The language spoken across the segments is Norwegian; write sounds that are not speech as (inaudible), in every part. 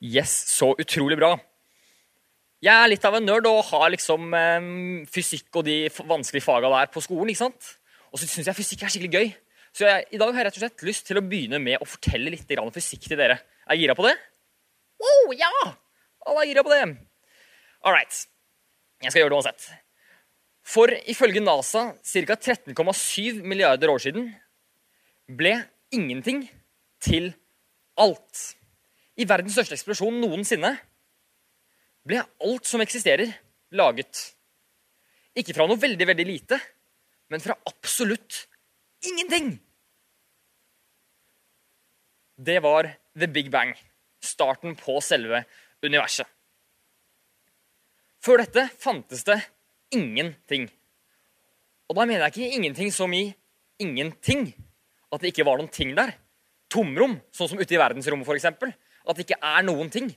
Yes, så utrolig bra. Jeg er litt av en nerd og har liksom eh, fysikk og de vanskelige faga der på skolen. ikke sant? Og så syns jeg fysikk er skikkelig gøy. Så jeg, i dag har jeg rett og slett lyst til å begynne med å fortelle litt fysikk til dere. Er jeg gira på det? Wow, ja! Alle er gira på det. All right. Jeg skal gjøre det uansett. For ifølge NASA ca. 13,7 milliarder år siden ble ingenting til alt. I verdens største eksplosjon noensinne ble alt som eksisterer, laget. Ikke fra noe veldig, veldig lite, men fra absolutt ingenting. Det var the big bang. Starten på selve universet. Før dette fantes det ingenting. Og da mener jeg ikke ingenting som i ingenting. At det ikke var noen ting der. Tomrom, sånn som ute i verdensrommet f.eks. At det ikke er noen ting.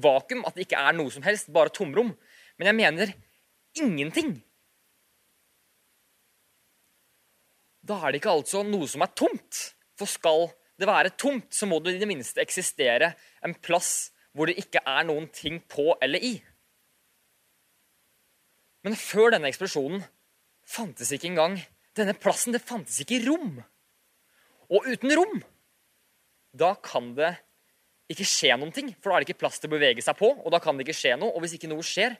Vakuum, at det ikke er noe som helst, bare tomrom. Men jeg mener ingenting. Da er det ikke altså noe som er tomt. For skal det være tomt, så må det i det minste eksistere en plass hvor det ikke er noen ting på eller i. Men før denne eksplosjonen fantes ikke engang denne plassen. Det fantes ikke rom. Og uten rom, da kan det ikke skje noen ting. For da er det ikke plass til å bevege seg på, og da kan det ikke skje noe. Og hvis ikke noe skjer,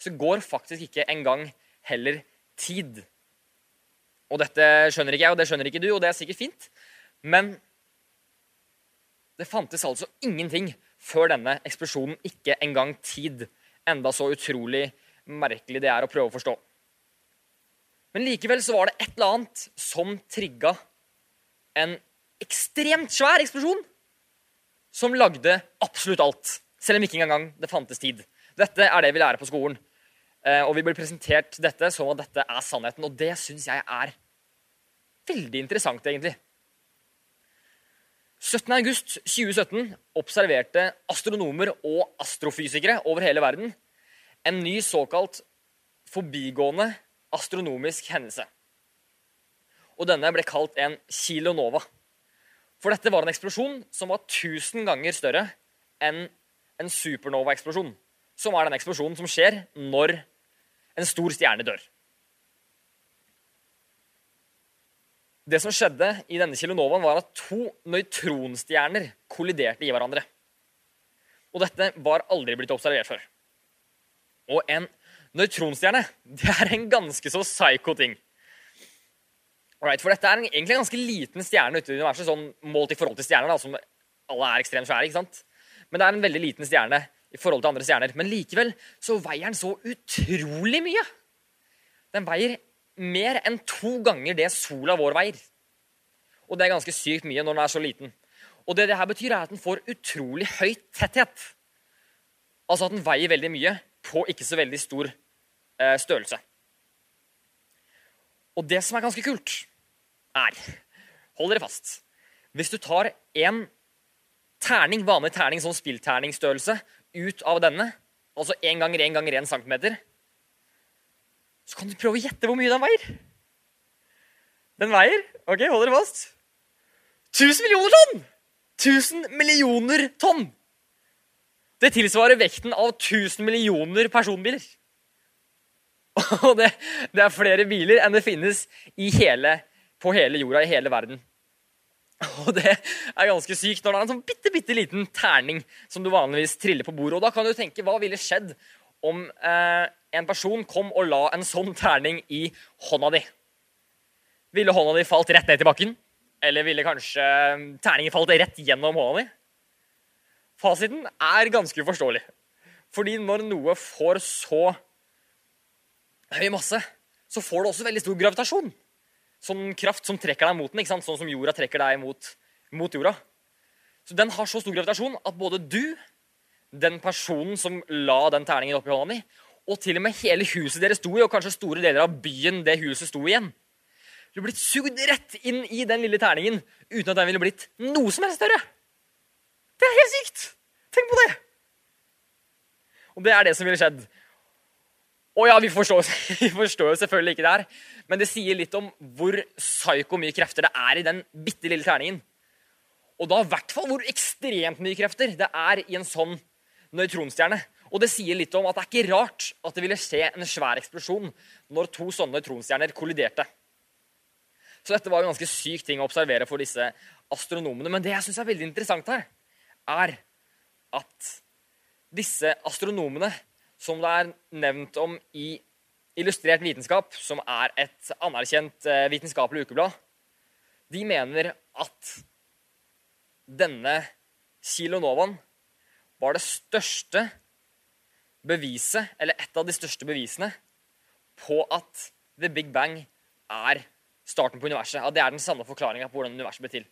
så går faktisk ikke engang heller tid. Og dette skjønner ikke jeg, og det skjønner ikke du, og det er sikkert fint. Men det fantes altså ingenting før denne eksplosjonen, ikke engang tid. Enda så utrolig merkelig det er å prøve å forstå. Men likevel så var det et eller annet som trigga en ekstremt svær eksplosjon som lagde absolutt alt. Selv om ikke engang det fantes tid. Dette er det vi lærer på skolen. Eh, Og vi blir presentert dette som at dette er sannheten. Og det syns jeg er veldig interessant, egentlig. 17.8.2017 observerte astronomer og astrofysikere over hele verden en ny såkalt forbigående astronomisk hendelse. Og denne ble kalt en kilonova. For dette var en eksplosjon som var 1000 ganger større enn en supernova-eksplosjon. Som er den eksplosjonen som skjer når en stor stjerne dør. Det som skjedde i denne kilonovaen, var at to nøytronstjerner kolliderte i hverandre. Og dette var aldri blitt observert før. Og en nøytronstjerne det er en ganske så psycho ting. Alright, for dette er en, egentlig en ganske liten stjerne ute i universet, sånn målt i forhold til stjerner, da, som alle er ekstremt svære. ikke sant? Men det er en veldig liten stjerne i forhold til andre stjerner. Men likevel så veier den så utrolig mye. Den veier mer enn to ganger det sola vår veier. Og det er ganske sykt mye når den er så liten. Og det det her betyr, er at den får utrolig høy tetthet. Altså at den veier veldig mye på ikke så veldig stor eh, størrelse. Og det som er ganske kult, er Hold dere fast. Hvis du tar en terning, vanlig terning, sånn spillterningsstørrelse, ut av denne, altså én ganger én ganger én centimeter, så kan du prøve å gjette hvor mye den veier. Den veier ok, hold dere fast 1000 millioner tonn! 1000 millioner tonn! Det tilsvarer vekten av 1000 millioner personbiler. (laughs) Og det, det er flere biler enn det finnes i hele, på hele jorda, i hele verden. (laughs) Og det er ganske sykt når det er en sånn bitte, bitte liten terning som du vanligvis triller på bordet. Og da kan du tenke, hva ville skjedd om eh, en person kom og la en sånn terning i hånda di? Ville hånda di falt rett ned til bakken? Eller ville kanskje eh, terningen falt rett gjennom hånda di? Fasiten er ganske uforståelig. Fordi når noe får så høy masse, så får det også veldig stor gravitasjon. Sånn kraft som trekker deg mot den, ikke sant? sånn som jorda trekker deg mot, mot jorda. Så den har så stor gravitasjon at både du, den personen som la den terningen oppi hånda di, og til og med hele huset dere sto i, og kanskje store deler av byen det huset sto i igjen, ville blitt sugd rett inn i den lille terningen uten at den ville blitt noe som helst større. Det er helt sykt! Tenk på det! Og det er det som ville skjedd. Og ja, vi forstår, (laughs) vi forstår jo selvfølgelig ikke det her, men det sier litt om hvor psyko mye krefter det er i den bitte lille terningen. Og da i hvert fall hvor ekstremt mye krefter det er i en sånn nøytronstjerne. Og det sier litt om at det er ikke rart at det ville skje en svær eksplosjon når to sånne nøytronstjerner kolliderte. Så dette var en ganske syk ting å observere for disse astronomene. Men det jeg syns er veldig interessant her, er at disse astronomene, som det er nevnt om i Illustrert vitenskap, som er et anerkjent eh, vitenskapelig ukeblad, de mener at denne kilonovaen var det største beviset, eller et av de største bevisene, på at the big bang er starten på universet. At det er den sanne forklaringa på hvordan universet ble til.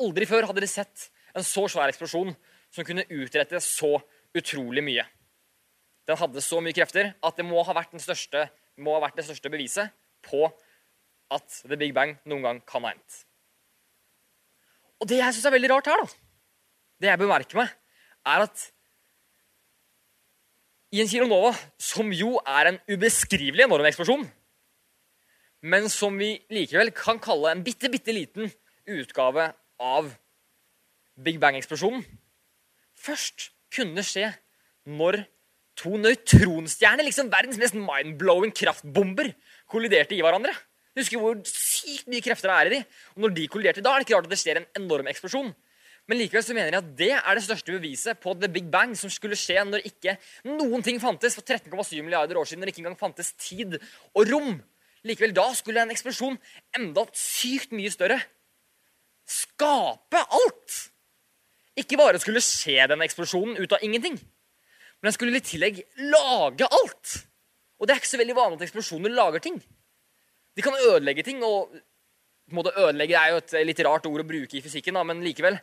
Aldri før hadde de sett en så svær eksplosjon som kunne utrette så utrolig mye. Den hadde så mye krefter at det må ha vært, største, må ha vært det største beviset på at the big bang noen gang kan ha endt. Og det jeg syns er veldig rart her, da, det jeg bemerker meg, er at i en kilonova, som jo er en ubeskrivelig enorm eksplosjon, men som vi likevel kan kalle en bitte, bitte liten utgave av Big Bang-eksplosjonen, først kunne skje når to nøytronstjerner, liksom verdens mest mind-blowing kraftbomber, kolliderte i hverandre. Husker hvor sykt mye krefter det er i de. Og når de kolliderte, da er det ikke rart at det skjer en enorm eksplosjon. Men likevel så mener jeg at det er det største beviset på the big bang som skulle skje når ikke noen ting fantes for 13,7 milliarder år siden, når det ikke engang fantes tid og rom. Likevel da skulle en eksplosjon enda sykt mye større skape alt. Ikke bare skulle skje den eksplosjonen ut av ingenting, men jeg skulle i tillegg lage alt. Og det er ikke så veldig vanlig at eksplosjoner lager ting. De kan ødelegge ting, og på en måte ødelegge er jo et litt rart ord å bruke i fysikken, da, men likevel.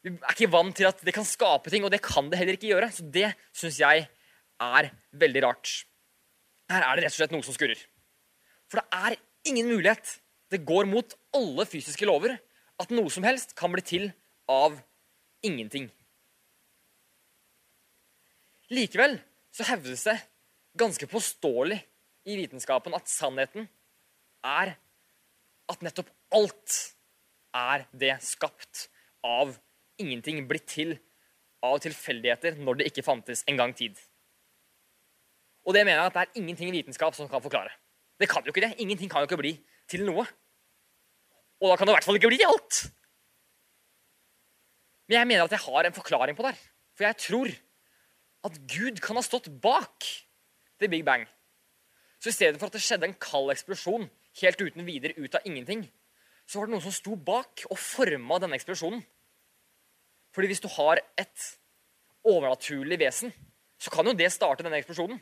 Vi er ikke vant til at det kan skape ting, og det kan det heller ikke gjøre. Så det syns jeg er veldig rart. Her er det rett og slett noe som skurrer. For det er ingen mulighet. Det går mot alle fysiske lover at noe som helst kan bli til av ingenting. Likevel så hevdes det ganske påståelig i vitenskapen at sannheten er at nettopp alt er det skapt av ingenting blitt til av tilfeldigheter når det ikke fantes en gang tid. Og det mener jeg at det er ingenting i vitenskap som kan forklare. Det kan jo ikke det. Ingenting kan jo ikke bli til noe. Og da kan det i hvert fall ikke bli til alt. Men jeg mener at jeg har en forklaring på det. her. For jeg tror at Gud kan ha stått bak The Big Bang. Så i stedet for at det skjedde en kald eksplosjon helt uten videre ut av ingenting, så var det noen som sto bak og forma denne eksplosjonen. Fordi hvis du har et overnaturlig vesen, så kan jo det starte denne eksplosjonen.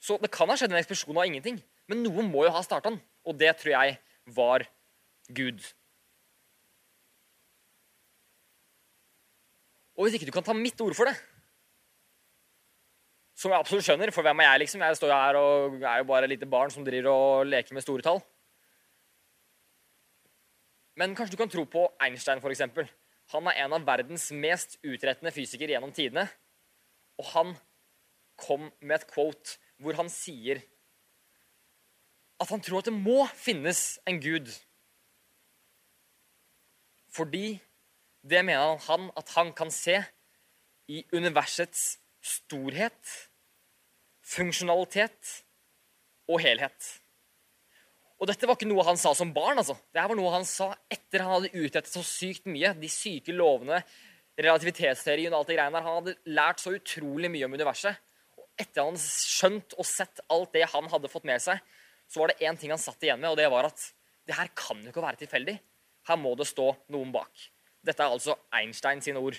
Så det kan ha skjedd en eksplosjon av ingenting, men noen må jo ha starta den. Og det tror jeg var Gud. Og hvis ikke du kan ta mitt ord for det, som jeg absolutt skjønner, for hvem er jeg, liksom? Jeg står her og er jo bare et lite barn som driver og leker med store tall. Men kanskje du kan tro på Einstein, f.eks. Han er en av verdens mest utrettende fysikere gjennom tidene. Og han kom med et quote hvor han sier at han tror at det må finnes en gud. Fordi det mener han at han kan se i universets storhet, funksjonalitet og helhet. Og dette var ikke noe han sa som barn. altså. Dette var noe han sa etter han hadde utrettet så sykt mye. De syke lovene, relativitetsteorien og alt det greiene der. Han hadde lært så utrolig mye om universet. Og etter han skjønt og sett alt det han hadde fått med seg, så var det én ting han satt igjen med, og det var at det her kan jo ikke være tilfeldig. Her må det stå noen bak. Dette er altså Einstein sine ord.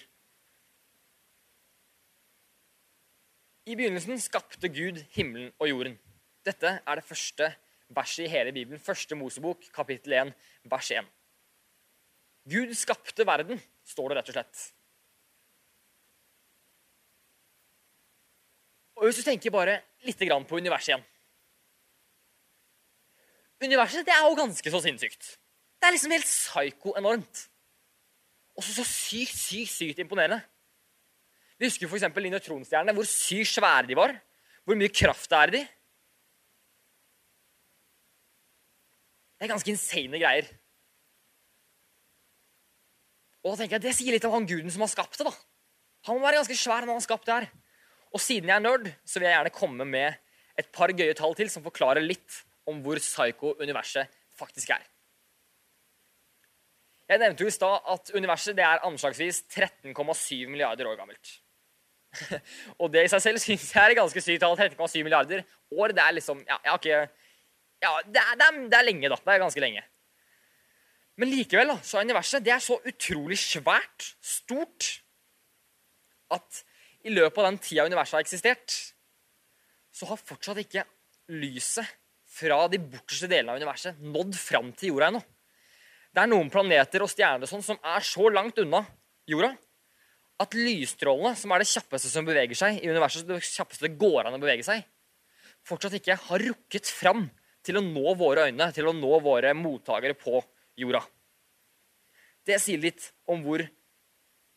I begynnelsen skapte Gud himmelen og jorden. Dette er det første verset i hele Bibelen. Første Mosebok, kapittel 1, vers 1. Gud skapte verden, står det rett og slett. Og Hvis du tenker bare litt på universet igjen Universet det er jo ganske så sinnssykt. Det er liksom helt psyko-enormt. Og så sykt, sykt, sykt imponerende. Vi husker f.eks. de nøytronstjernene. Hvor sykt svære de var. Hvor mye kraft det er i de. Det er ganske insane greier. Og da tenker jeg, Det sier litt om han guden som har skapt det. da. Han må være ganske svær når han har skapt det her. Og siden jeg er nerd, så vil jeg gjerne komme med et par gøye tall til som forklarer litt om hvor psycho universet faktisk er. Jeg nevnte jo i stad at universet er anslagsvis 13,7 milliarder år gammelt. (laughs) og det i seg selv syns jeg er ganske sykt tall. 13,7 milliarder år. Det er liksom Ja, jeg har ikke Ja, det er, det, er, det er, lenge, da. Det er ganske lenge. Men likevel da, så er universet det er så utrolig svært, stort, at i løpet av den tida universet har eksistert, så har fortsatt ikke lyset fra de borteste delene av universet nådd fram til jorda ennå. Det er noen planeter og stjerner sånn som er så langt unna jorda at lysstrålene, som er det kjappeste som beveger seg i universet, det kjappeste det går an å bevege seg, fortsatt ikke har rukket fram til å nå våre øyne, til å nå våre mottakere på jorda. Det sier litt om hvor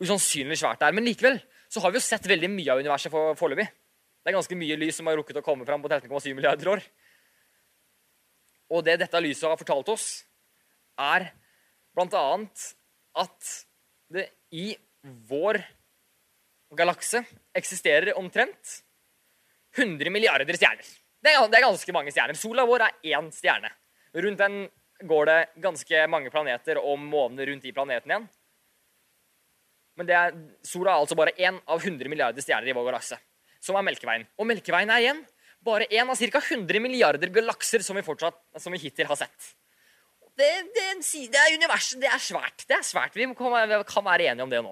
usannsynlig svært det er. Men likevel så har vi jo sett veldig mye av universet foreløpig. Det er ganske mye lys som har rukket å komme fram på 13,7 milliarder år. Og det dette lyset har fortalt oss, er bl.a. at det i vår galakse eksisterer omtrent 100 milliarder stjerner. Det er, det er, ganske mange stjerner. Sola vår er én stjerne. Rundt den går det ganske mange planeter og måneder rundt de planetene igjen. Men er, sola er altså bare én av 100 milliarder stjerner i vår galakse, som er Melkeveien. Og Melkeveien er igjen bare én av ca. 100 milliarder galakser som vi, fortsatt, som vi hittil har sett. Det, det, det, er universet. Det er svært. Det er svært. Vi kan være enige om det nå.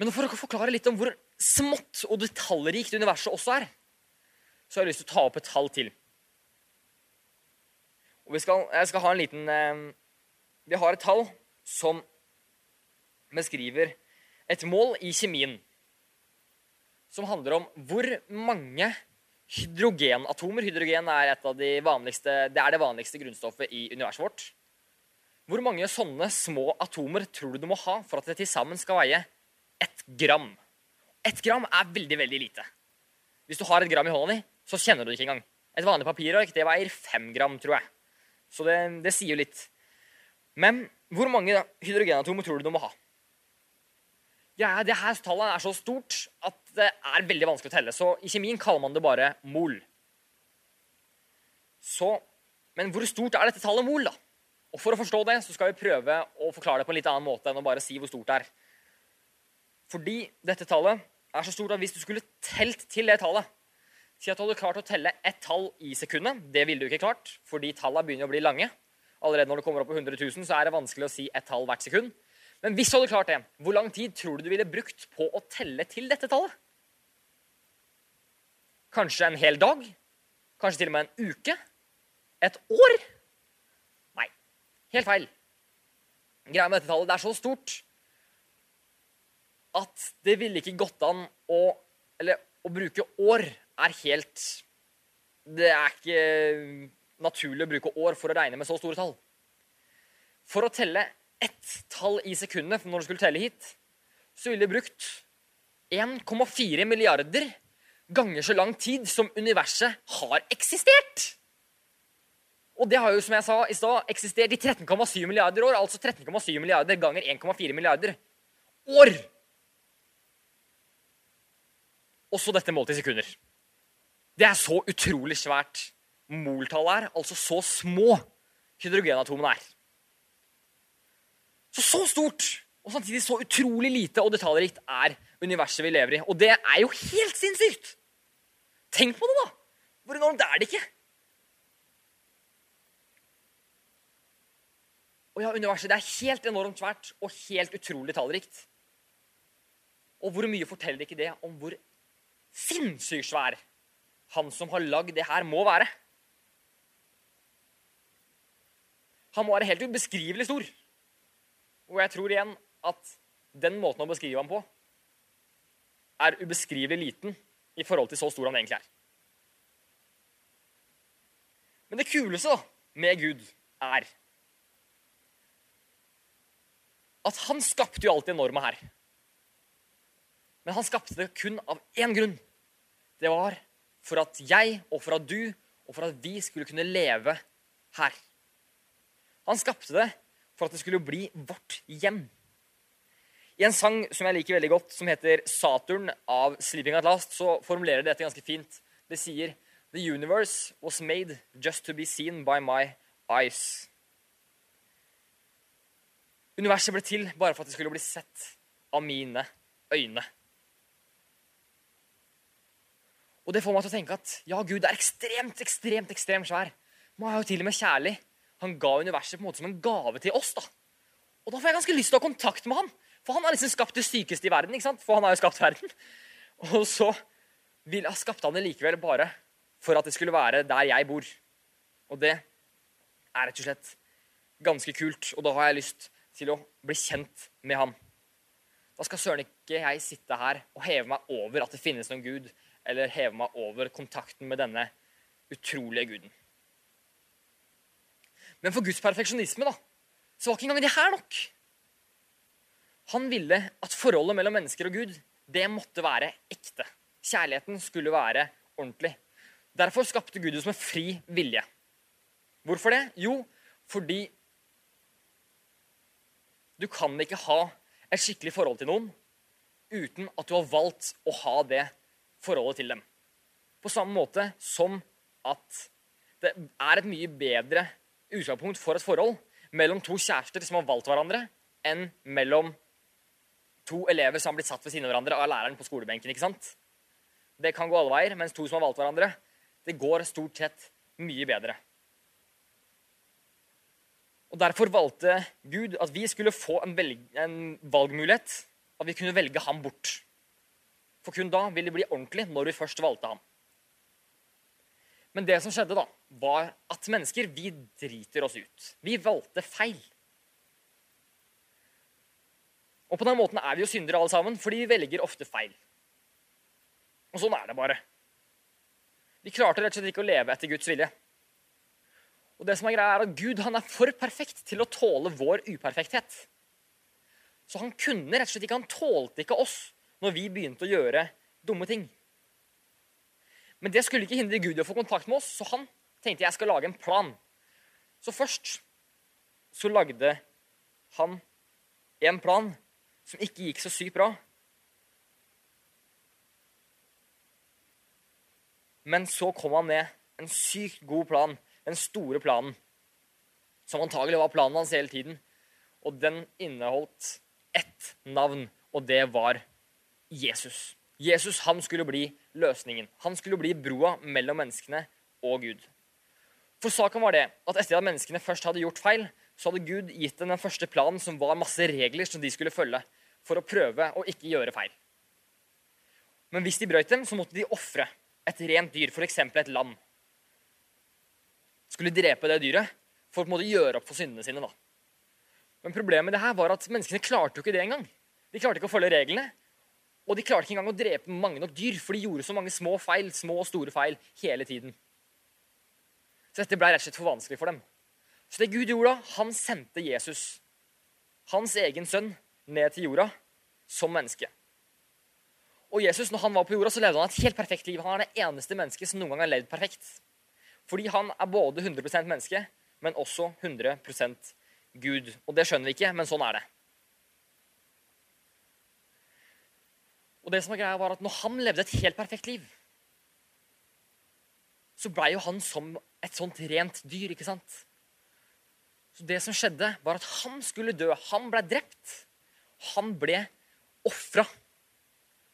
Men for å forklare litt om hvor smått og detaljrikt universet også er, så har jeg lyst til å ta opp et tall til. Og vi skal, jeg skal ha en liten eh, Vi har et tall som beskriver et mål i kjemien som handler om hvor mange hydrogenatomer Hydrogen er, de vanligste, det, er det vanligste grunnstoffet i universet vårt. Hvor mange sånne små atomer tror du du må ha for at det til sammen skal veie ett gram? Ett gram er veldig, veldig lite. Hvis du har et gram i hånda di, så kjenner du det ikke engang. Et vanlig papirark det veier fem gram, tror jeg. Så det, det sier jo litt. Men hvor mange hydrogenatomer tror du du må ha? Ja, det her tallet er så stort at det er veldig vanskelig å telle. Så i kjemien kaller man det bare mol. Så, men hvor stort er dette tallet mol, da? Og For å forstå det så skal vi prøve å forklare det på en litt annen måte enn å bare si hvor stort det er. Fordi dette tallet er så stort at hvis du skulle telt til det tallet Si at du hadde klart å telle ett tall i sekundet. Det ville du ikke klart, fordi tallene begynner å bli lange. Allerede når du kommer opp på 100 000, så er det vanskelig å si ett tall hvert sekund. Men hvis du hadde klart det, hvor lang tid tror du du ville brukt på å telle til dette tallet? Kanskje en hel dag? Kanskje til og med en uke? Et år? Nei. Helt feil. Greia med dette tallet det er så stort at det ville ikke gått an å, eller, å bruke år er helt Det er ikke naturlig å bruke år for å regne med så store tall. For å telle ett tall i sekundet når du skulle telle hit, så ville det brukt 1,4 milliarder ganger så lang tid som universet har eksistert. Og det har jo, som jeg sa i stad, eksistert i 13,7 milliarder år. Altså 13,7 milliarder ganger 1,4 milliarder år. Også dette målt i sekunder. Det er så utrolig svært moltallet er. Altså så små hydrogenatomene er. Så så stort og samtidig så utrolig lite og detaljrikt er universet vi lever i. Og det er jo helt sinnssykt! Tenk på det, da! Hvor enormt er det ikke? Og ja, universet det er helt enormt svært og helt utrolig tallrikt. Og hvor mye forteller ikke det om hvor sinnssykt svær han som har lagd det her, må være. Han må være helt ubeskrivelig stor. Og jeg tror igjen at den måten å beskrive ham på er ubeskrivelig liten i forhold til så stor han egentlig er. Men det kuleste med Gud er at han skapte jo alt det enorme her. Men han skapte det kun av én grunn. Det var for at jeg og for at du og for at vi skulle kunne leve her. Han skapte det for at det skulle bli vårt hjem. I en sang som jeg liker veldig godt, som heter 'Saturn' av Sleeping At Last, så formulerer det dette ganske fint. Det sier The universe was made just to be seen by my eyes. Universet ble til bare for at det skulle bli sett av mine øyne. Og det får meg til å tenke at ja, Gud er ekstremt, ekstremt, ekstremt svær. Men han er jo til og med kjærlig. Han ga universet på en måte som en gave til oss. da. Og da får jeg ganske lyst til å ha kontakt med han. For han har liksom skapt det sykeste i verden. ikke sant? For han har jo skapt verden. (laughs) Og så vil, jeg skapte han det likevel bare for at det skulle være der jeg bor. Og det er rett og slett ganske kult. Og da har jeg lyst til å bli kjent med han. Da skal søren ikke jeg sitte her og heve meg over at det finnes noen gud, eller heve meg over kontakten med denne utrolige guden. Men for Guds perfeksjonisme da, så var ikke engang det her nok. Han ville at forholdet mellom mennesker og Gud det måtte være ekte. Kjærligheten skulle være ordentlig. Derfor skapte Gud som en fri vilje. Hvorfor det? Jo, fordi du kan ikke ha et skikkelig forhold til noen uten at du har valgt å ha det forholdet til dem. På samme måte som at det er et mye bedre utgangspunkt for et forhold mellom to kjærester som har valgt hverandre, enn mellom to elever som har blitt satt ved siden av hverandre av læreren på skolebenken. ikke sant? Det kan gå alle veier, mens to som har valgt hverandre, det går stort sett mye bedre. Og Derfor valgte Gud at vi skulle få en, en valgmulighet. At vi kunne velge ham bort. For kun da ville det bli ordentlig når vi først valgte ham. Men det som skjedde, da, var at mennesker vi driter oss ut. Vi valgte feil. Og på den måten er vi jo syndere alle sammen, fordi vi velger ofte feil. Og sånn er det bare. Vi klarte rett og slett ikke å leve etter Guds vilje. Og det som er greia er at Gud han er for perfekt til å tåle vår uperfekthet. Så han kunne rett og slett ikke, han tålte ikke oss når vi begynte å gjøre dumme ting. Men det skulle ikke hindre Gud i å få kontakt med oss, så han tenkte jeg skal lage en plan. Så først så lagde han en plan som ikke gikk så sykt bra. Men så kom han med en sykt god plan, den store planen, som antagelig var planen hans hele tiden. Og den inneholdt ett navn, og det var Jesus. Jesus han skulle bli løsningen. Han skulle bli broa mellom menneskene og Gud. For saken var det at etter at menneskene først hadde gjort feil, så hadde Gud gitt dem den første planen, som var masse regler som de skulle følge for å prøve å ikke gjøre feil. Men hvis de brøt dem, så måtte de ofre et rent dyr, f.eks. et lam. Skulle drepe det dyret for å gjøre opp for syndene sine. da. Men problemet med det her var at menneskene klarte jo ikke det engang. De klarte ikke å følge reglene. Og de klarte ikke engang å drepe mange nok dyr, for de gjorde så mange små feil små og store feil, hele tiden. Så dette ble rett og slett for vanskelig for dem. Så det Gud gjorde da, han sendte Jesus, hans egen sønn, ned til jorda som menneske. Og Jesus, når han var på jorda, så levde han et helt perfekt liv. Han er det eneste mennesket som noen gang har levd perfekt. Fordi han er både 100% menneske, men også 100% Gud. Og det skjønner vi ikke, men sånn er det. Og det som er greia var at Når han levde et helt perfekt liv, så blei jo han som et sånt rent dyr. ikke sant? Så det som skjedde, var at han skulle dø. Han ble drept. Han ble ofra.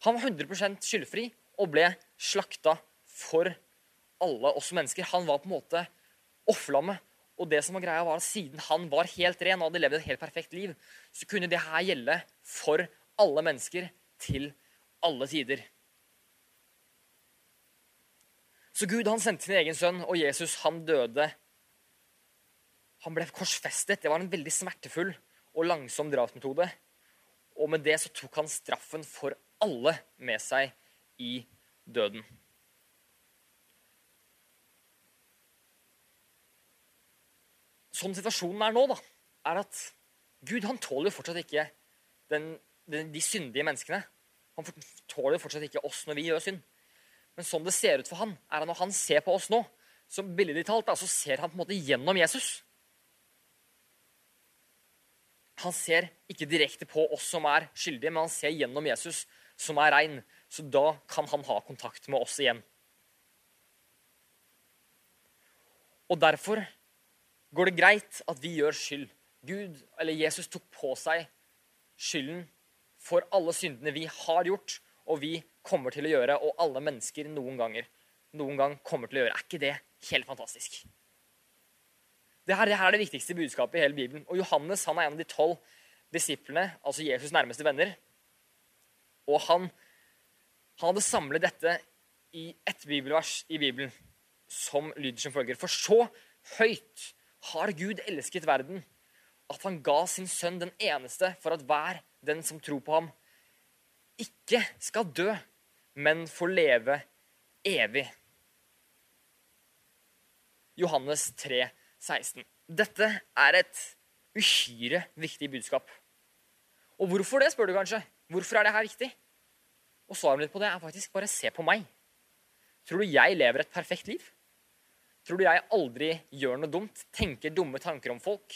Han var 100 skyldfri og ble slakta for alle oss mennesker. Han var på en måte offerlammet. Og det som var greia var at siden han var helt ren og hadde levd et helt perfekt liv, så kunne det her gjelde for alle mennesker til alle tider. Så Gud han sendte sin egen sønn, og Jesus han døde han ble korsfestet. Det var en veldig smertefull og langsom drapsmetode. Og med det så tok han straffen for alle med seg i døden. Sånn situasjonen er nå, da, er at Gud han tåler jo fortsatt ikke den, den, de syndige menneskene. Han tåler fortsatt ikke oss når vi gjør synd. Men sånn det ser ut for han, er at når han ser på oss nå, så billedlig talt, så ser han på en måte gjennom Jesus. Han ser ikke direkte på oss som er skyldige, men han ser gjennom Jesus, som er rein. Så da kan han ha kontakt med oss igjen. Og derfor går det greit at vi gjør skyld. Gud, eller Jesus tok på seg skylden for alle syndene vi har gjort, og vi kommer til å gjøre, og alle mennesker noen ganger noen gang kommer til å gjøre. Er ikke det helt fantastisk? Det her, det her er det viktigste budskapet i hele Bibelen. Og Johannes han er en av de tolv disiplene, altså Jesus' nærmeste venner. Og han, han hadde samlet dette i ett bibelvers i Bibelen, som lyder som følger. For så høyt har Gud elsket verden, at han ga sin sønn den eneste, for at hver den som tror på ham, ikke skal dø, men få leve evig. Johannes 3, 16. Dette er et uhyre viktig budskap. Og hvorfor det, spør du kanskje? Hvorfor er det her viktig? Og svaret mitt på det er faktisk bare se på meg. Tror du jeg lever et perfekt liv? Tror du jeg aldri gjør noe dumt, tenker dumme tanker om folk?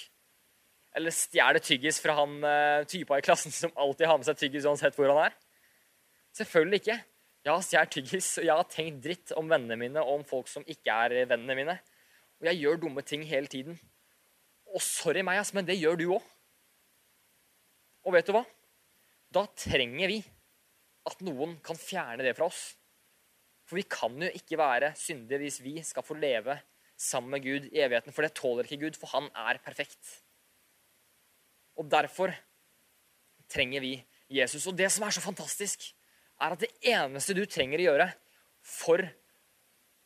Eller stjele tyggis fra han uh, typa i klassen som alltid har med seg tyggis uansett hvor han er? Selvfølgelig ikke. Jeg har stjålet tyggis, og jeg har tenkt dritt om vennene mine og om folk som ikke er vennene mine. Og jeg gjør dumme ting hele tiden. Og sorry meg, ass, men det gjør du òg. Og vet du hva? Da trenger vi at noen kan fjerne det fra oss. For vi kan jo ikke være syndige hvis vi skal få leve sammen med Gud i evigheten. For det tåler ikke Gud, for han er perfekt. Og derfor trenger vi Jesus. Og det som er så fantastisk, er at det eneste du trenger å gjøre for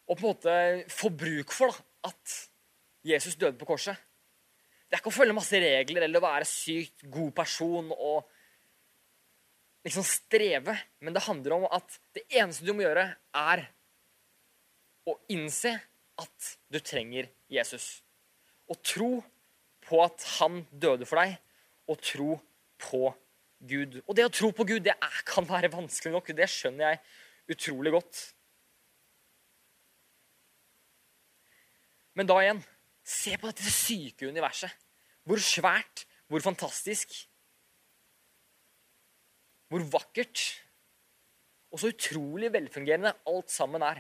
å på en måte få bruk for da, at Jesus døde på korset. Det er ikke å følge masse regler eller å være sykt god person og liksom streve. Men det handler om at det eneste du må gjøre, er å innse at du trenger Jesus. Og tro på at han døde for deg, og tro på Gud. Og det å tro på Gud det er, kan være vanskelig nok. Det skjønner jeg utrolig godt. Men da igjen se på dette syke universet. Hvor svært, hvor fantastisk, hvor vakkert og så utrolig velfungerende alt sammen er.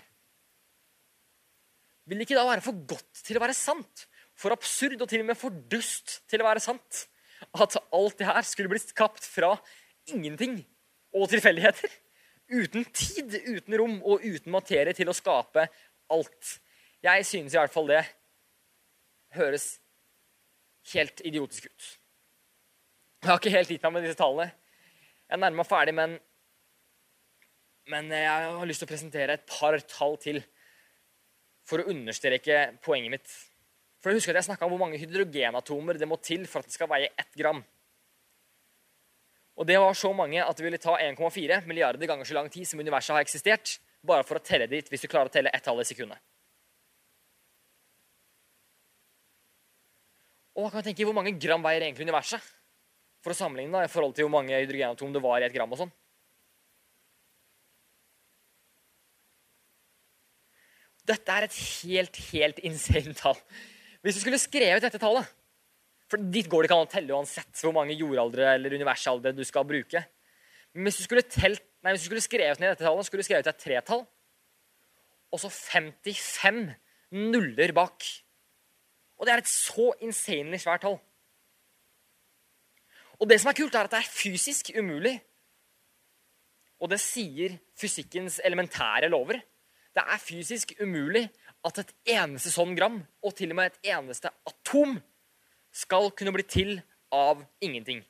Vil det ikke da være for godt til å være sant? For absurd og til og med for dust til å være sant? At alt det her skulle blitt skapt fra ingenting og tilfeldigheter? Uten tid, uten rom og uten materie til å skape alt. Jeg synes i hvert fall det høres helt idiotisk ut. Jeg har ikke helt gitt meg med disse tallene. Jeg nærmer meg ferdig, men, men jeg har lyst til å presentere et par tall til for å understreke poenget mitt. For jeg husker at jeg snakka om hvor mange hydrogenatomer det må til for at det skal veie ett gram. Og det var så mange at det ville ta 1,4 milliarder ganger så lang tid som universet har eksistert, bare for å telle dit hvis du klarer å telle ett tall i sekundet. Og kan jeg tenke, Hvor mange gram veier egentlig universet? For å sammenligne da, i forhold til hvor mange hydrogenatom det var i et gram. og sånn. Dette er et helt, helt insane tall. Hvis du skulle skrevet dette tallet For dit går det ikke an å telle uansett hvor mange jordaldre eller universaldre du skal bruke. Men hvis du skulle, telt, nei, hvis du skulle skrevet ned dette tallet, skulle du skrevet et tretall. Og så 55 nuller bak. Og det er et så insanely svært tall. Og det som er kult, er at det er fysisk umulig. Og det sier fysikkens elementære lover. Det er fysisk umulig at et eneste sånn gram, og til og med et eneste atom, skal kunne bli til av ingenting.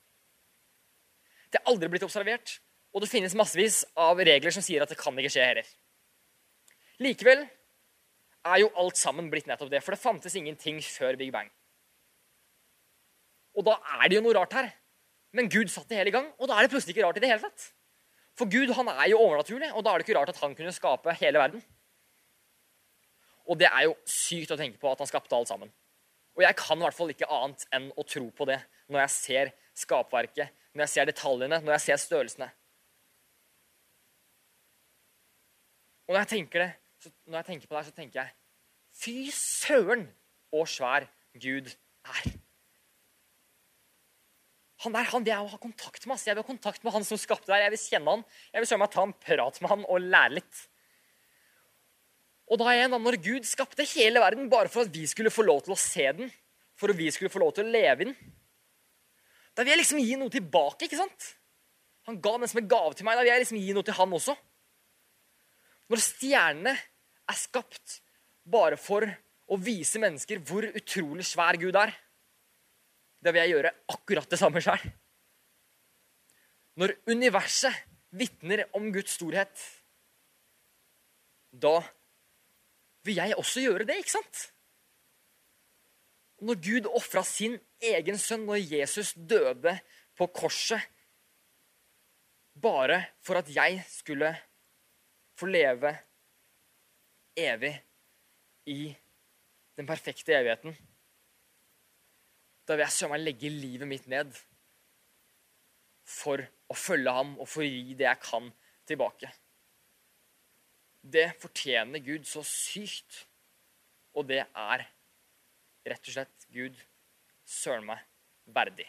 Det er aldri blitt observert, og det finnes massevis av regler som sier at det kan ikke skje heller. Likevel er jo alt sammen blitt nettopp det. For det fantes ingenting før Big Bang. Og da er det jo noe rart her. Men Gud satt det hele i gang, og da er det plutselig ikke rart i det hele tatt. For Gud han er jo overnaturlig, og da er det ikke rart at han kunne skape hele verden. Og det er jo sykt å tenke på at han skapte alt sammen. Og jeg kan i hvert fall ikke annet enn å tro på det når jeg ser skapverket, når jeg ser detaljene, når jeg ser størrelsene. Og når jeg tenker det, når jeg tenker på det her, så tenker jeg Fy søren, og svær Gud er. Han der, han vil jeg ha kontakt med. ass. Jeg vil ha kontakt med han som skapte det her. Jeg vil kjenne han. Jeg vil søren meg ta en prat med han og lære litt. Og da igjen, da, når Gud skapte hele verden bare for at vi skulle få lov til å se den, for at vi skulle få lov til å leve i den, da vil jeg liksom gi noe tilbake. ikke sant? Han ga den som en gave til meg. Da vil jeg liksom gi noe til han også. Når stjernene er skapt bare for å vise mennesker hvor utrolig svær Gud er, da vil jeg gjøre akkurat det samme sjøl. Når universet vitner om Guds storhet, da vil jeg også gjøre det, ikke sant? Når Gud ofra sin egen sønn, når Jesus døde på korset bare for at jeg skulle få leve evig i den perfekte evigheten Da vil jeg søren meg legge livet mitt ned for å følge ham og for å gi det jeg kan, tilbake. Det fortjener Gud så sykt. Og det er rett og slett Gud søren meg verdig.